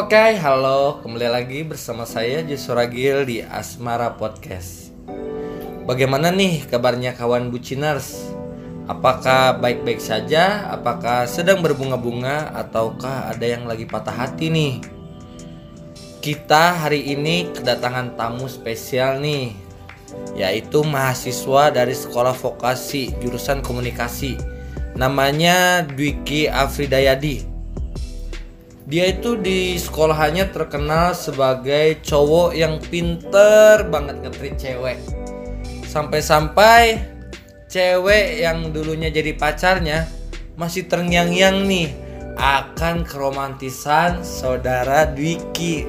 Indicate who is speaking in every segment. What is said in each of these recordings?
Speaker 1: Oke, halo. Kembali lagi bersama saya Joshua Gil di Asmara Podcast. Bagaimana nih kabarnya kawan buciners? Apakah baik-baik saja? Apakah sedang berbunga-bunga? Ataukah ada yang lagi patah hati nih? Kita hari ini kedatangan tamu spesial nih Yaitu mahasiswa dari sekolah vokasi jurusan komunikasi Namanya Dwiki Afridayadi dia itu di sekolahannya terkenal sebagai cowok yang pinter banget ngetrit cewek. Sampai-sampai cewek yang dulunya jadi pacarnya masih terngiang-ngiang nih akan keromantisan saudara Dwiki.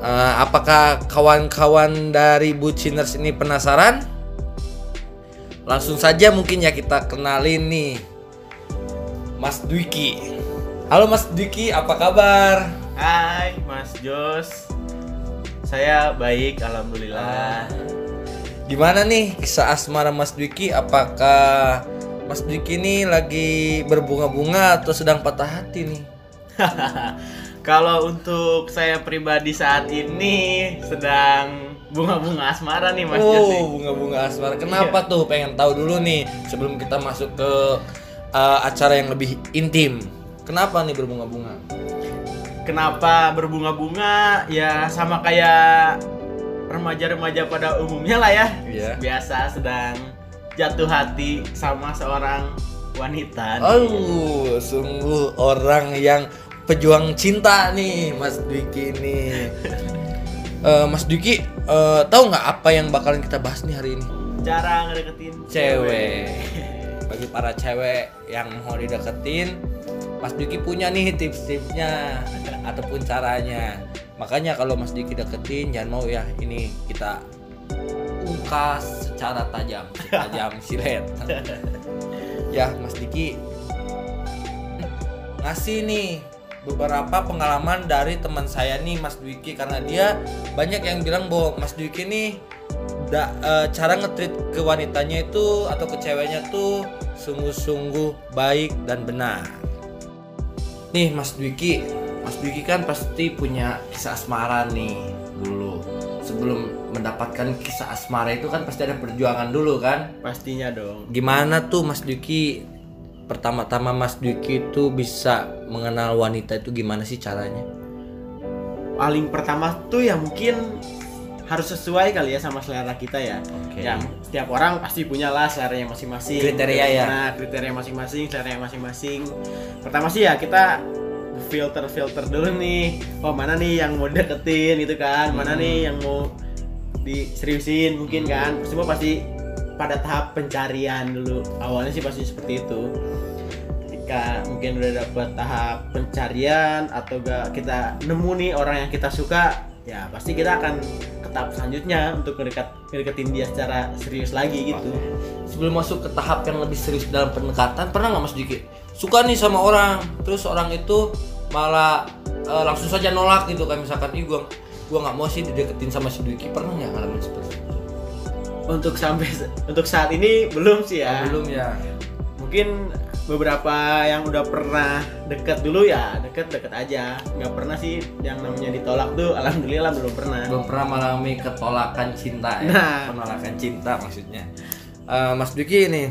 Speaker 1: Uh, apakah kawan-kawan dari Buciners ini penasaran? Langsung saja mungkin ya kita kenalin nih Mas Dwiki. Halo Mas Diki, apa kabar?
Speaker 2: Hai Mas Jos Saya baik, Alhamdulillah
Speaker 1: Gimana nih kisah asmara Mas Diki? Apakah Mas Diki ini lagi berbunga-bunga atau sedang patah hati nih?
Speaker 2: Kalau untuk saya pribadi saat ini sedang bunga-bunga asmara nih Mas
Speaker 1: oh,
Speaker 2: Jos
Speaker 1: Oh, bunga-bunga asmara. Kenapa iya. tuh? Pengen tahu dulu nih sebelum kita masuk ke uh, acara yang lebih intim. Kenapa nih berbunga-bunga?
Speaker 2: Kenapa berbunga-bunga? Ya sama kayak remaja-remaja pada umumnya lah ya.
Speaker 1: Yeah.
Speaker 2: Biasa sedang jatuh hati sama seorang wanita.
Speaker 1: Oh, sungguh orang yang pejuang cinta nih, Mas Dwiki nih. uh, Mas Dwiki, uh, tahu nggak apa yang bakalan kita bahas nih hari ini?
Speaker 2: Cara ngedeketin
Speaker 1: cewek. Bagi para cewek yang mau dideketin, Mas Diki punya nih tips-tipsnya ataupun caranya. Makanya kalau Mas Diki deketin jangan mau ya ini kita ungkas secara tajam, tajam silet. ya Mas Diki ngasih nih beberapa pengalaman dari teman saya nih Mas Dwiki karena dia banyak yang bilang bahwa Mas Dwiki nih da, e, cara ngetrit ke wanitanya itu atau ke ceweknya tuh sungguh-sungguh baik dan benar. Nih Mas Dwiki, Mas Dwiki kan pasti punya kisah asmara nih dulu. Sebelum mendapatkan kisah asmara itu kan pasti ada perjuangan dulu kan?
Speaker 2: Pastinya dong.
Speaker 1: Gimana tuh Mas Dwiki pertama-tama Mas Dwiki itu bisa mengenal wanita itu gimana sih caranya?
Speaker 2: Paling pertama tuh ya mungkin harus sesuai kali ya sama selera kita ya.
Speaker 1: Okay.
Speaker 2: Yang setiap orang pasti punya lah selera yang masing-masing.
Speaker 1: Kriteria ya.
Speaker 2: Nah, kriteria masing-masing, selera yang masing-masing. Pertama sih ya kita filter filter dulu nih. Oh mana nih yang mau deketin gitu kan? Mana nih hmm. yang mau diseriusin mungkin kan? Semua pasti pada tahap pencarian dulu. Awalnya sih pasti seperti itu. Ketika mungkin udah dapet tahap pencarian atau gak kita nemu nih orang yang kita suka, ya pasti kita akan tahap selanjutnya untuk ngedekat ngedeketin dia secara serius lagi gitu.
Speaker 1: Sebelum masuk ke tahap yang lebih serius dalam pendekatan, pernah nggak Mas Diki suka nih sama orang, terus orang itu malah e, langsung saja nolak gitu kan misalkan, ih gua gua nggak mau sih dideketin sama si Diki, pernah nggak ngalamin seperti itu?
Speaker 2: Untuk sampai untuk saat ini belum sih ya.
Speaker 1: Belum ya.
Speaker 2: Mungkin beberapa yang udah pernah deket dulu ya deket deket aja. Nggak pernah sih yang namanya ditolak tuh. Alhamdulillah belum pernah.
Speaker 1: Belum pernah mengalami ketolakan cinta ya. Nah. penolakan cinta maksudnya. Uh, Mas Duki ini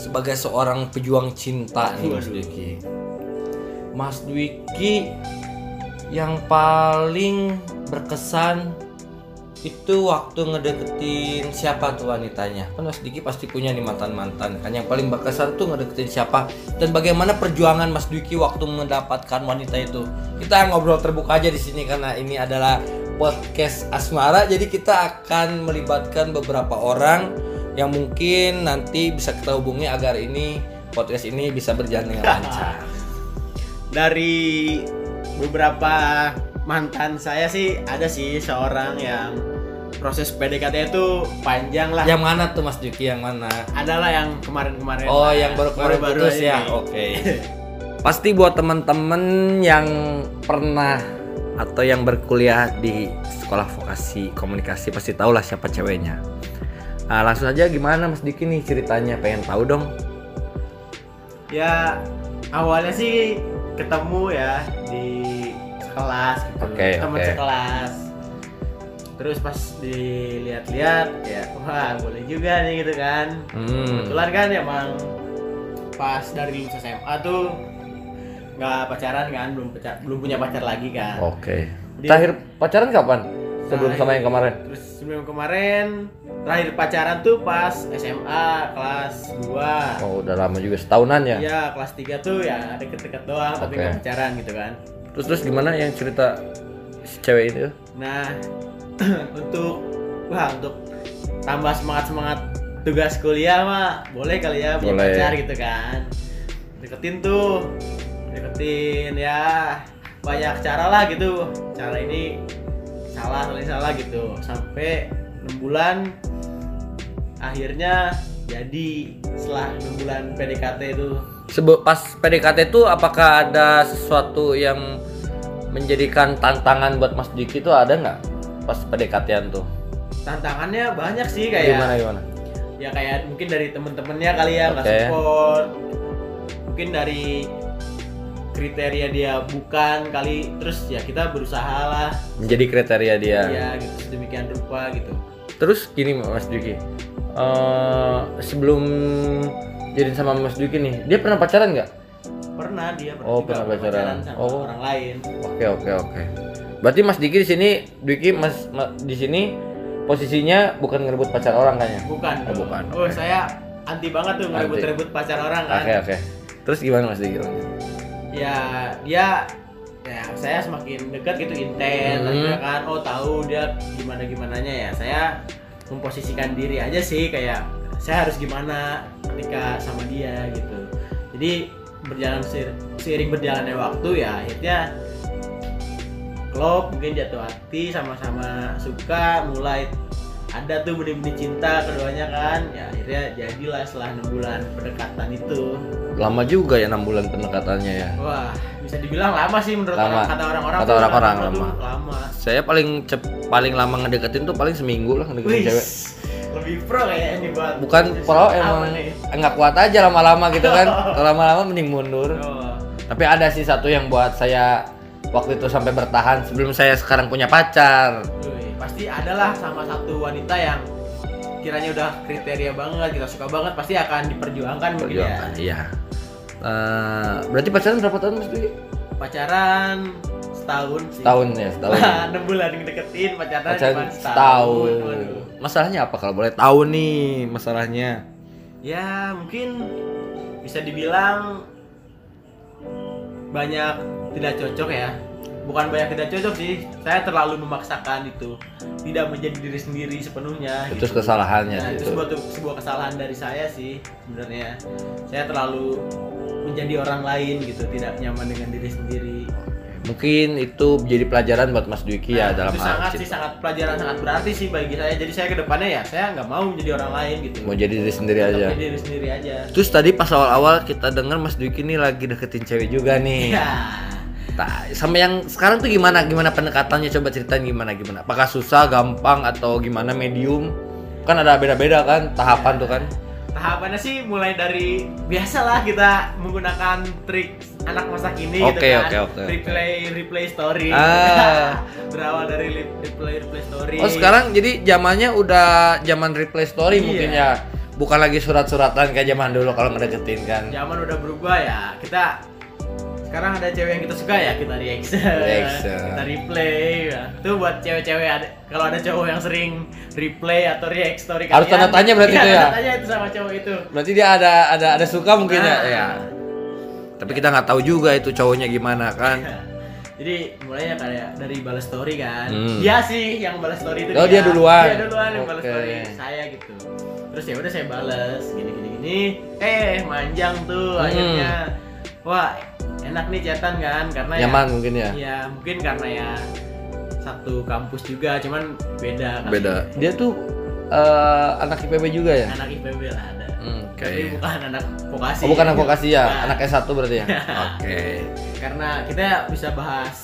Speaker 1: sebagai seorang pejuang cinta nih Mas Duki. Mas Dwiki yang paling berkesan itu waktu ngedeketin siapa tuh wanitanya? Kan Mas Diki pasti punya nih mantan mantan kan. Yang paling berkesan tuh ngedeketin siapa? Dan bagaimana perjuangan Mas Diki waktu mendapatkan wanita itu? Kita ngobrol terbuka aja di sini karena ini adalah podcast asmara. Jadi kita akan melibatkan beberapa orang yang mungkin nanti bisa kita hubungi agar ini podcast ini bisa berjalan dengan lancar.
Speaker 2: Dari beberapa mantan saya sih ada sih seorang yang proses PDKT itu panjang lah.
Speaker 1: Yang mana tuh Mas Juki? Yang mana?
Speaker 2: Adalah yang kemarin-kemarin.
Speaker 1: Oh, lah. yang baru-baru putus ya. Oke. Okay. Pasti buat teman-teman yang pernah atau yang berkuliah di sekolah vokasi komunikasi pasti tahu lah siapa ceweknya. Nah, langsung aja gimana Mas Diki nih ceritanya pengen tahu dong.
Speaker 2: Ya awalnya sih ketemu ya di sekelas gitu
Speaker 1: Oke,
Speaker 2: teman
Speaker 1: oke.
Speaker 2: sekelas terus pas dilihat-lihat ya wah boleh juga nih gitu kan
Speaker 1: Hmm.
Speaker 2: kebetulan kan emang pas dari lulus SMA tuh nggak pacaran kan belum pacar belum punya pacar lagi kan
Speaker 1: Oke.
Speaker 2: Dia-
Speaker 1: Terakhir pacaran kapan? Sebelum
Speaker 2: Nah,
Speaker 1: sama yang kemarin?
Speaker 2: terus sebelum kemarin terakhir pacaran tuh pas SMA kelas 2
Speaker 1: Oh, udah lama juga setahunan ya.
Speaker 2: Iya, kelas 3 tuh ya deket-deket doang tapi
Speaker 1: Oke.
Speaker 2: nggak pacaran gitu kan.
Speaker 1: Terus terus gimana yang cerita si cewek itu?
Speaker 2: Nah, untuk wah untuk tambah semangat-semangat tugas kuliah mah boleh kali ya
Speaker 1: Boleh.
Speaker 2: pacar gitu kan. Deketin tuh. Deketin ya banyak cara lah gitu. Cara ini salah, salah salah gitu. Sampai 6 bulan akhirnya jadi setelah 6 bulan PDKT itu
Speaker 1: Sebe pas PDKT itu apakah ada sesuatu yang menjadikan tantangan buat Mas Diki itu ada nggak pas PDKT-an tuh?
Speaker 2: tantangannya banyak sih kayak
Speaker 1: Gimana gimana?
Speaker 2: ya kayak mungkin dari temen-temennya kali ya nggak
Speaker 1: Oke.
Speaker 2: support mungkin dari kriteria dia bukan kali terus ya kita berusaha lah
Speaker 1: Menjadi kriteria dia.
Speaker 2: ya gitu sedemikian rupa gitu
Speaker 1: Terus gini Mas Diki, eh, sebelum jadiin sama Mas Diki nih, dia pernah pacaran nggak?
Speaker 2: pernah dia
Speaker 1: Oh,
Speaker 2: juga
Speaker 1: pernah pacaran.
Speaker 2: sama
Speaker 1: Oh.
Speaker 2: orang lain
Speaker 1: Oke oke oke. Berarti Mas Diki di sini, Diki Mas, Ma- di sini posisinya bukan ngerebut pacar orang kan ya?
Speaker 2: bukan
Speaker 1: Oh, bukan.
Speaker 2: oh saya anti banget tuh ngerebut-rebut pacar orang kan
Speaker 1: Oke oke. Terus gimana Mas Diki?
Speaker 2: ya dia ya saya semakin dekat gitu intens
Speaker 1: Hmm.
Speaker 2: akhirnya kan oh tahu dia gimana gimananya ya saya memposisikan diri aja sih kayak saya harus gimana ketika sama dia gitu jadi berjalan seir- seiring berjalannya waktu ya akhirnya klop mungkin jatuh hati sama-sama suka mulai ada tuh benih-benih cinta keduanya kan ya akhirnya jadilah setelah enam bulan pendekatan itu
Speaker 1: Lama juga ya enam bulan pendekatannya ya.
Speaker 2: Wah, bisa dibilang lama sih menurut
Speaker 1: Lama.
Speaker 2: orang kata orang-orang.
Speaker 1: Kata orang-orang
Speaker 2: lama.
Speaker 1: lama.
Speaker 2: lama.
Speaker 1: Saya paling cep, paling lama ngedeketin tuh paling seminggu lah ngedeketin
Speaker 2: Wih,
Speaker 1: cewek.
Speaker 2: lebih pro kayaknya ini buat.
Speaker 1: Bukan pro emang
Speaker 2: nih?
Speaker 1: nggak kuat aja lama-lama gitu kan. Lama-lama mending mundur.
Speaker 2: Oh,
Speaker 1: Tapi ada sih satu yang buat saya waktu itu sampai bertahan sebelum saya sekarang punya pacar.
Speaker 2: pasti adalah sama satu wanita yang kiranya udah kriteria banget, kita suka banget, pasti akan diperjuangkan mungkin
Speaker 1: Perjuangan,
Speaker 2: ya.
Speaker 1: iya. Eh, berarti pacaran berapa tahun Mas Dwi?
Speaker 2: Pacaran setahun sih.
Speaker 1: Tahun ya, setahun.
Speaker 2: Nah, enam bulan deketin pacaran,
Speaker 1: Pacaran
Speaker 2: cuma
Speaker 1: setahun.
Speaker 2: Waduh.
Speaker 1: Masalahnya apa kalau boleh tahu nih masalahnya?
Speaker 2: Ya mungkin bisa dibilang banyak tidak cocok ya. Bukan banyak tidak cocok sih. Saya terlalu memaksakan itu. Tidak menjadi diri sendiri sepenuhnya.
Speaker 1: Itu
Speaker 2: gitu.
Speaker 1: kesalahannya
Speaker 2: Nah, itu
Speaker 1: itu.
Speaker 2: sebuah, sebuah kesalahan dari saya sih sebenarnya. Saya terlalu menjadi orang lain gitu, tidak nyaman dengan diri sendiri.
Speaker 1: Mungkin itu menjadi pelajaran buat Mas Dwiki ya
Speaker 2: Nah,
Speaker 1: dalam
Speaker 2: itu sangat sih sangat pelajaran sangat berarti sih bagi saya. Jadi saya ke depannya ya saya nggak mau menjadi orang lain gitu.
Speaker 1: Mau jadi diri sendiri
Speaker 2: Tetap
Speaker 1: aja.
Speaker 2: jadi diri sendiri aja.
Speaker 1: Terus tadi pas awal-awal kita dengar Mas Dwiki nih lagi deketin cewek juga nih.
Speaker 2: Ya.
Speaker 1: Nah, sama yang sekarang tuh gimana? Gimana pendekatannya? Coba ceritain gimana gimana? Apakah susah, gampang atau gimana medium? Kan ada beda-beda kan tahapan tuh kan.
Speaker 2: tahapannya sih mulai dari biasalah kita menggunakan trik anak masa kini
Speaker 1: Oke,
Speaker 2: gitu kan
Speaker 1: oke, oke.
Speaker 2: replay replay story
Speaker 1: Ah.
Speaker 2: berawal dari replay replay story
Speaker 1: Oh, sekarang jadi zamannya udah zaman replay story
Speaker 2: Iya.
Speaker 1: mungkin ya. Bukan lagi surat-suratan kayak zaman dulu kalau ngedeketin kan.
Speaker 2: zaman udah berubah ya kita sekarang ada cewek yang kita suka ya kita reaction,
Speaker 1: Reaction.
Speaker 2: kita replay ya. itu buat cewek-cewek ada kalau ada cowok yang sering replay atau react story
Speaker 1: Harus tanda tanya berarti
Speaker 2: Iya,
Speaker 1: itu ya?
Speaker 2: tanda tanya itu sama cowok itu
Speaker 1: Berarti dia ada ada ada suka mungkin ya.
Speaker 2: Nah.
Speaker 1: ya. Tapi kita nggak tahu juga itu cowoknya gimana kan.
Speaker 2: Jadi mulainya kayak dari balas story kan.
Speaker 1: Hmm.
Speaker 2: Dia sih yang balas story itu.
Speaker 1: Oh, dia duluan.
Speaker 2: Dia duluan yang balas story saya gitu. Terus ya udah saya balas gini gini gini. Eh manjang tuh
Speaker 1: Hmm.
Speaker 2: akhirnya. Wah enak nih chatan kan karena
Speaker 1: Nyaman mungkin ya.
Speaker 2: ya. Ya mungkin karena ya satu kampus juga cuman beda kali.
Speaker 1: Beda. Dia tuh eh, anak IPB juga ya?
Speaker 2: Anak IPB lah ada.
Speaker 1: Hmm, Oke.
Speaker 2: Tapi bukan anak vokasi.
Speaker 1: Oh, bukan anak vokasi ya,
Speaker 2: Bukan.
Speaker 1: anak S1 berarti ya. Oke.
Speaker 2: karena kita bisa bahas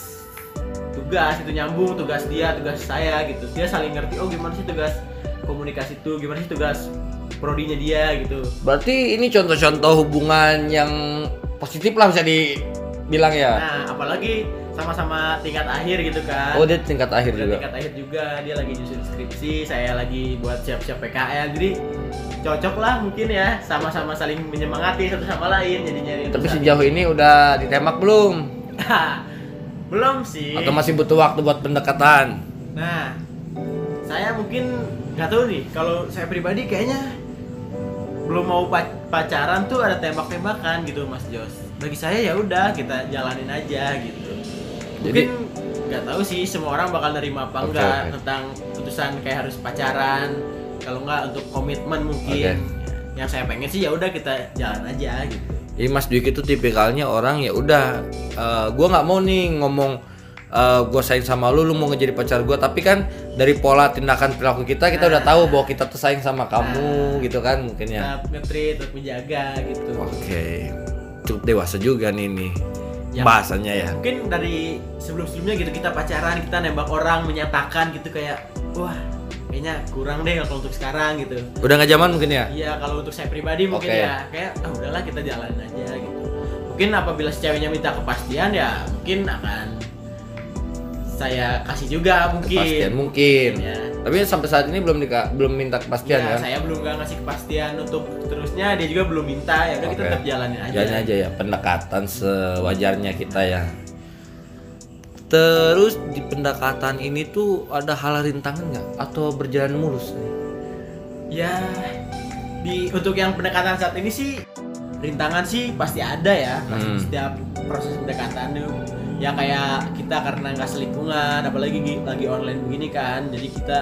Speaker 2: tugas itu nyambung tugas dia tugas saya gitu dia saling ngerti oh gimana sih tugas komunikasi itu gimana sih tugas prodinya dia gitu
Speaker 1: Berarti ini contoh-contoh hubungan yang positif lah bisa di bilang ya.
Speaker 2: Nah, apalagi sama-sama tingkat akhir gitu kan.
Speaker 1: Oh, dia tingkat akhir
Speaker 2: Udah
Speaker 1: juga.
Speaker 2: tingkat akhir juga, dia lagi nyusun skripsi, saya lagi buat siap-siap PKL. Jadi cocok lah mungkin ya, sama-sama saling menyemangati satu sama lain jadi nyari
Speaker 1: Tapi sejauh ini udah ditembak belum?
Speaker 2: belum sih.
Speaker 1: Atau masih butuh waktu buat pendekatan?
Speaker 2: Nah, saya mungkin nggak tahu nih. Kalau saya pribadi kayaknya belum mau pa- pacaran tuh ada tembak-tembakan gitu, Mas Jos. Bagi saya ya udah kita jalanin aja gitu. Mungkin nggak tahu sih semua orang bakal nerima apa
Speaker 1: Oke,
Speaker 2: enggak
Speaker 1: oke.
Speaker 2: tentang putusan kayak harus pacaran. Kalau nggak untuk komitmen mungkin. Yang saya pengen sih ya udah kita jalan aja gitu.
Speaker 1: Jadi Mas Dwiki itu tipikalnya orang ya udah eh, gua nggak mau nih ngomong eh, gua sayang sama lu lu mau ngejadi pacar gua tapi kan dari pola tindakan perilaku kita kita udah tahu bahwa kita tuh sayang sama kamu gitu kan mungkin ya.
Speaker 2: Nge-treat, tetap menjaga gitu.
Speaker 1: Oke. Cukup dewasa juga nih nih.
Speaker 2: Ya.
Speaker 1: Bahasanya ya.
Speaker 2: mungkin dari sebelum-sebelumnya gitu kita pacaran kita nembak orang menyatakan gitu kayak wah kayaknya kurang deh kalau untuk sekarang gitu
Speaker 1: Udah nggak zaman mungkin ya?
Speaker 2: iya kalau untuk saya pribadi mungkin ya kayak ah udahlah kita jalanin aja gitu mungkin apabila si ceweknya minta kepastian ya mungkin akan saya kasih juga mungkin
Speaker 1: Kepastian mungkin.
Speaker 2: ya
Speaker 1: Tapi sampai saat ini belum dika, belum minta kepastian
Speaker 2: Ya,
Speaker 1: kan?
Speaker 2: saya belum gak ngasih kepastian untuk terusnya dia juga belum minta ya udah kita tetap jalanin aja
Speaker 1: Jalan aja ya pendekatan sewajarnya kita ya. Terus di pendekatan ini tuh ada hal rintangan nggak atau berjalan mulus nih?
Speaker 2: Ya di untuk yang pendekatan saat ini sih rintangan sih pasti ada ya pasti
Speaker 1: Hmm.
Speaker 2: setiap proses pendekatan ya kayak kita karena nggak selingkungan apalagi gi- lagi online begini kan jadi kita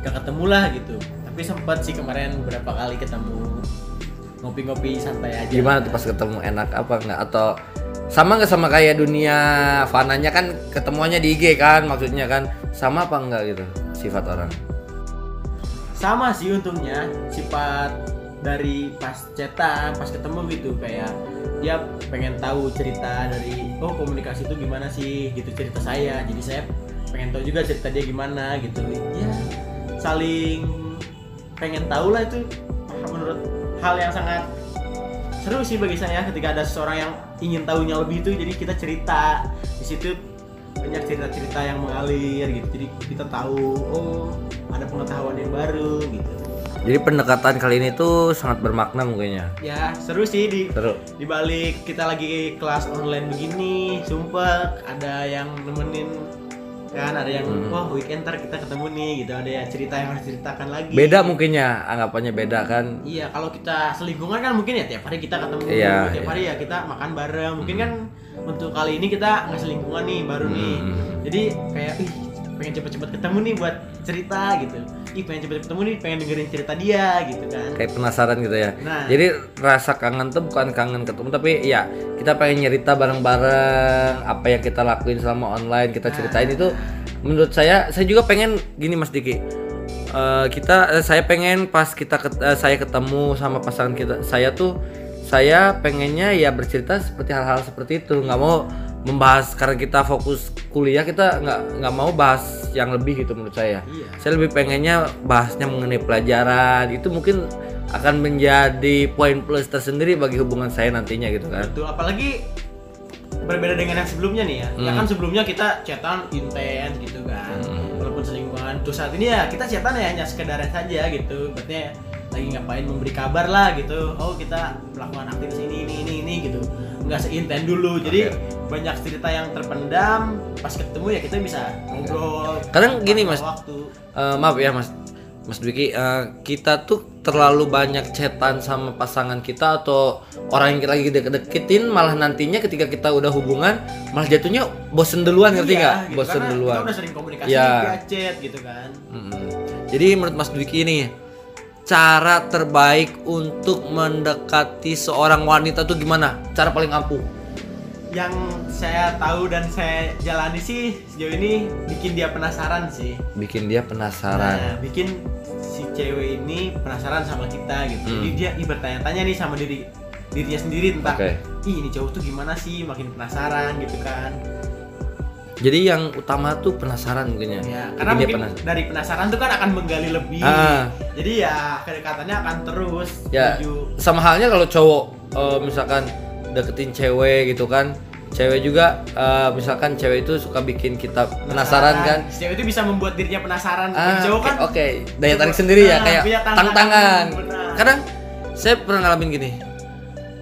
Speaker 2: gak ketemu lah gitu. Tapi sempat sih kemarin beberapa kali ketemu ngopi-ngopi santai aja.
Speaker 1: Gimana tuh pas ketemu enak apa nggak? Atau sama nggak sama kayak dunia fananya kan ketemuannya di IG kan maksudnya kan. Sama apa enggak gitu sifat orang?
Speaker 2: sama sih untungnya sifat dari pas chatan pas ketemu gitu kayak dia pengen tahu cerita dari oh komunikasi itu gimana sih? Gitu cerita saya. Jadi saya pengen tahu juga cerita dia gimana gitu. Ya saling pengen tahu lah itu menurut hal yang sangat seru sih bagi saya ketika ada seseorang yang ingin tahunya lebih itu. Jadi kita cerita. Di situ banyak cerita-cerita yang mengalir gitu. Jadi kita tahu oh ada pengetahuan yang baru gitu
Speaker 1: Jadi pendekatan kali ini tuh sangat bermakna mungkinnya.
Speaker 2: ya seru sih di
Speaker 1: Seru.
Speaker 2: di balik kita lagi kelas online begini sumpah ada yang nemenin kan ada yang
Speaker 1: Hmm.
Speaker 2: wah weekend ntar kita ketemu nih gitu ada ya cerita yang harus ceritakan lagi
Speaker 1: Beda mungkinnya anggapannya beda kan.
Speaker 2: Iya, kalau kita selingkungan kan mungkin ya tiap hari kita ketemu,
Speaker 1: Iya,
Speaker 2: tiap
Speaker 1: iya.
Speaker 2: hari ya kita makan bareng. Mungkin kan untuk kali ini kita nggak selingkungan nih, baru nih.
Speaker 1: Hmm.
Speaker 2: Jadi kayak ih pengen cepet-cepet ketemu nih buat cerita gitu. Ih pengen cepet ketemu nih, pengen dengerin cerita dia gitu kan.
Speaker 1: Kayak penasaran gitu ya.
Speaker 2: Nah.
Speaker 1: Jadi rasa kangen tuh bukan kangen ketemu tapi ya kita pengen nyerita bareng-bareng apa yang kita lakuin selama online kita ceritain itu menurut saya saya juga pengen gini Mas Diki. Eh, kita eh, saya pengen pas kita ket- eh, saya ketemu sama pasangan kita saya tuh saya pengennya ya bercerita seperti hal-hal seperti itu nggak mau membahas karena kita fokus kuliah kita nggak nggak mau bahas yang lebih gitu menurut saya
Speaker 2: Iya.
Speaker 1: saya lebih pengennya bahasnya mengenai pelajaran itu mungkin akan menjadi poin plus tersendiri bagi hubungan saya nantinya gitu kan
Speaker 2: Betul, apalagi berbeda dengan yang sebelumnya nih ya. Ya
Speaker 1: Hmm.
Speaker 2: kan sebelumnya kita chatan intens gitu kan.
Speaker 1: Hmm.
Speaker 2: Walaupun selingkuhan. Terus saat ini ya kita chatan ya hanya sekedar saja gitu. Berarti lagi ngapain memberi kabar lah gitu. Oh, kita melakukan aktivitas ini ini ini ini gitu. Nggak seinten dulu. Jadi banyak cerita yang terpendam. Pas ketemu ya kita bisa ngobrol.
Speaker 1: Kadang gini, Mas.
Speaker 2: Waktu.
Speaker 1: Eh, maaf ya mas Mas Dwiki eh, kita tuh terlalu banyak chatan sama pasangan kita atau orang yang kita lagi deket-deketin malah nantinya ketika kita udah hubungan malah jatuhnya bosen duluan ngerti
Speaker 2: Iya,
Speaker 1: nggak
Speaker 2: gitu.
Speaker 1: bosen duluan
Speaker 2: Kita udah sering komunikasi
Speaker 1: Iya.
Speaker 2: via chat gitu kan.
Speaker 1: Mm-mm. Jadi menurut Mas Dwiki ini cara terbaik untuk mendekati seorang wanita tuh gimana? Cara paling ampuh?
Speaker 2: yang saya tahu dan saya jalani sih sejauh ini bikin dia penasaran sih.
Speaker 1: Bikin dia penasaran.
Speaker 2: Nah, bikin si cewek ini penasaran sama kita gitu.
Speaker 1: Hmm.
Speaker 2: Jadi dia ih, bertanya-tanya nih sama diri dirinya sendiri tentang
Speaker 1: Oke.
Speaker 2: ih ini cowok tuh gimana sih, makin penasaran gitu kan.
Speaker 1: Jadi yang utama tuh penasaran mungkin ya.
Speaker 2: Ya, karena mungkin
Speaker 1: penas-
Speaker 2: dari penasaran tuh kan akan menggali lebih.
Speaker 1: Ah.
Speaker 2: Jadi ya kedekatannya akan terus
Speaker 1: Ya,
Speaker 2: menuju
Speaker 1: sama halnya kalau cowok eh, misalkan deketin cewek gitu kan cewek juga uh, misalkan cewek itu suka bikin kita penasaran, kan
Speaker 2: cewek itu bisa membuat dirinya penasaran
Speaker 1: ah,
Speaker 2: cowok kan
Speaker 1: oke okay. daya tarik sendiri ya
Speaker 2: Nah,
Speaker 1: kayak
Speaker 2: tantangan,
Speaker 1: tangan
Speaker 2: benar.
Speaker 1: kadang saya pernah ngalamin gini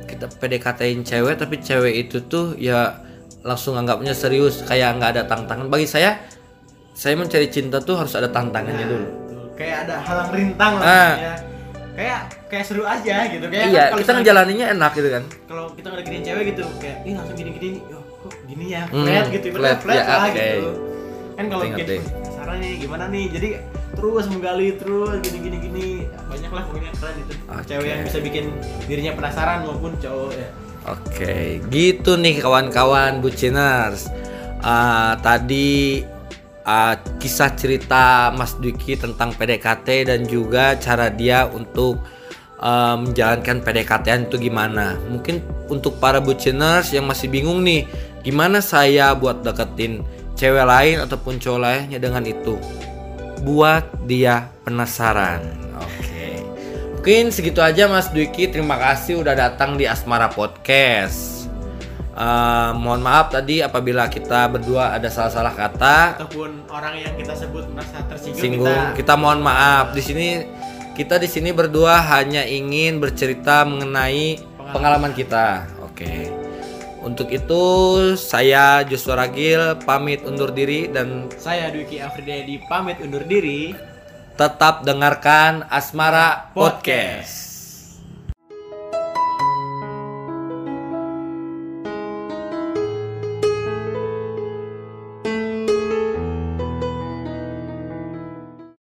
Speaker 1: kita PDKT-in cewek tapi cewek itu tuh ya langsung anggapnya serius kayak nggak ada tantangan bagi saya saya mencari cinta tuh harus ada tantangannya
Speaker 2: Nah,
Speaker 1: dulu
Speaker 2: tuh, kayak ada halang rintang lah
Speaker 1: Ah.
Speaker 2: ya. kayak kayak seru aja gitu kayak
Speaker 1: iya
Speaker 2: kalau
Speaker 1: kita ngejalaninnya enak gitu kan
Speaker 2: kalau kita ngedeketin cewek gitu kayak ih langsung gini gini oh kok gini ya
Speaker 1: Hmm,
Speaker 2: flat gitu
Speaker 1: flat,
Speaker 2: flat, flat
Speaker 1: ya,
Speaker 2: lah
Speaker 1: oke.
Speaker 2: gitu kan kalau
Speaker 1: ngerti.
Speaker 2: penasaran nih gimana nih jadi terus menggali terus gini gini gini banyak lah pokoknya keren itu
Speaker 1: Oke.
Speaker 2: cewek yang bisa bikin dirinya penasaran maupun cowok ya
Speaker 1: Oke, gitu nih kawan-kawan buciners. Ah, tadi ah, kisah cerita Mas Dwiki tentang PDKT dan juga cara dia untuk ah, menjalankan PDKT itu gimana. Mungkin untuk para buciners yang masih bingung nih, gimana saya buat deketin cewek lain ataupun cowok lainnya dengan itu. Buat dia penasaran. Mungkin segitu aja Mas Dwiki. Terima kasih udah datang di Asmara Podcast. Eh, mohon maaf tadi apabila kita berdua ada salah-salah kata,
Speaker 2: ataupun orang yang kita sebut merasa tersinggung
Speaker 1: singgung.
Speaker 2: kita
Speaker 1: Kita mohon maaf. Di sini kita di sini berdua hanya ingin bercerita mengenai pengalaman kita. Oke. Untuk itu saya Joshua Ragil pamit undur diri dan
Speaker 2: saya Dwiki Afridi pamit undur diri
Speaker 1: tetap dengarkan Asmara Podcast.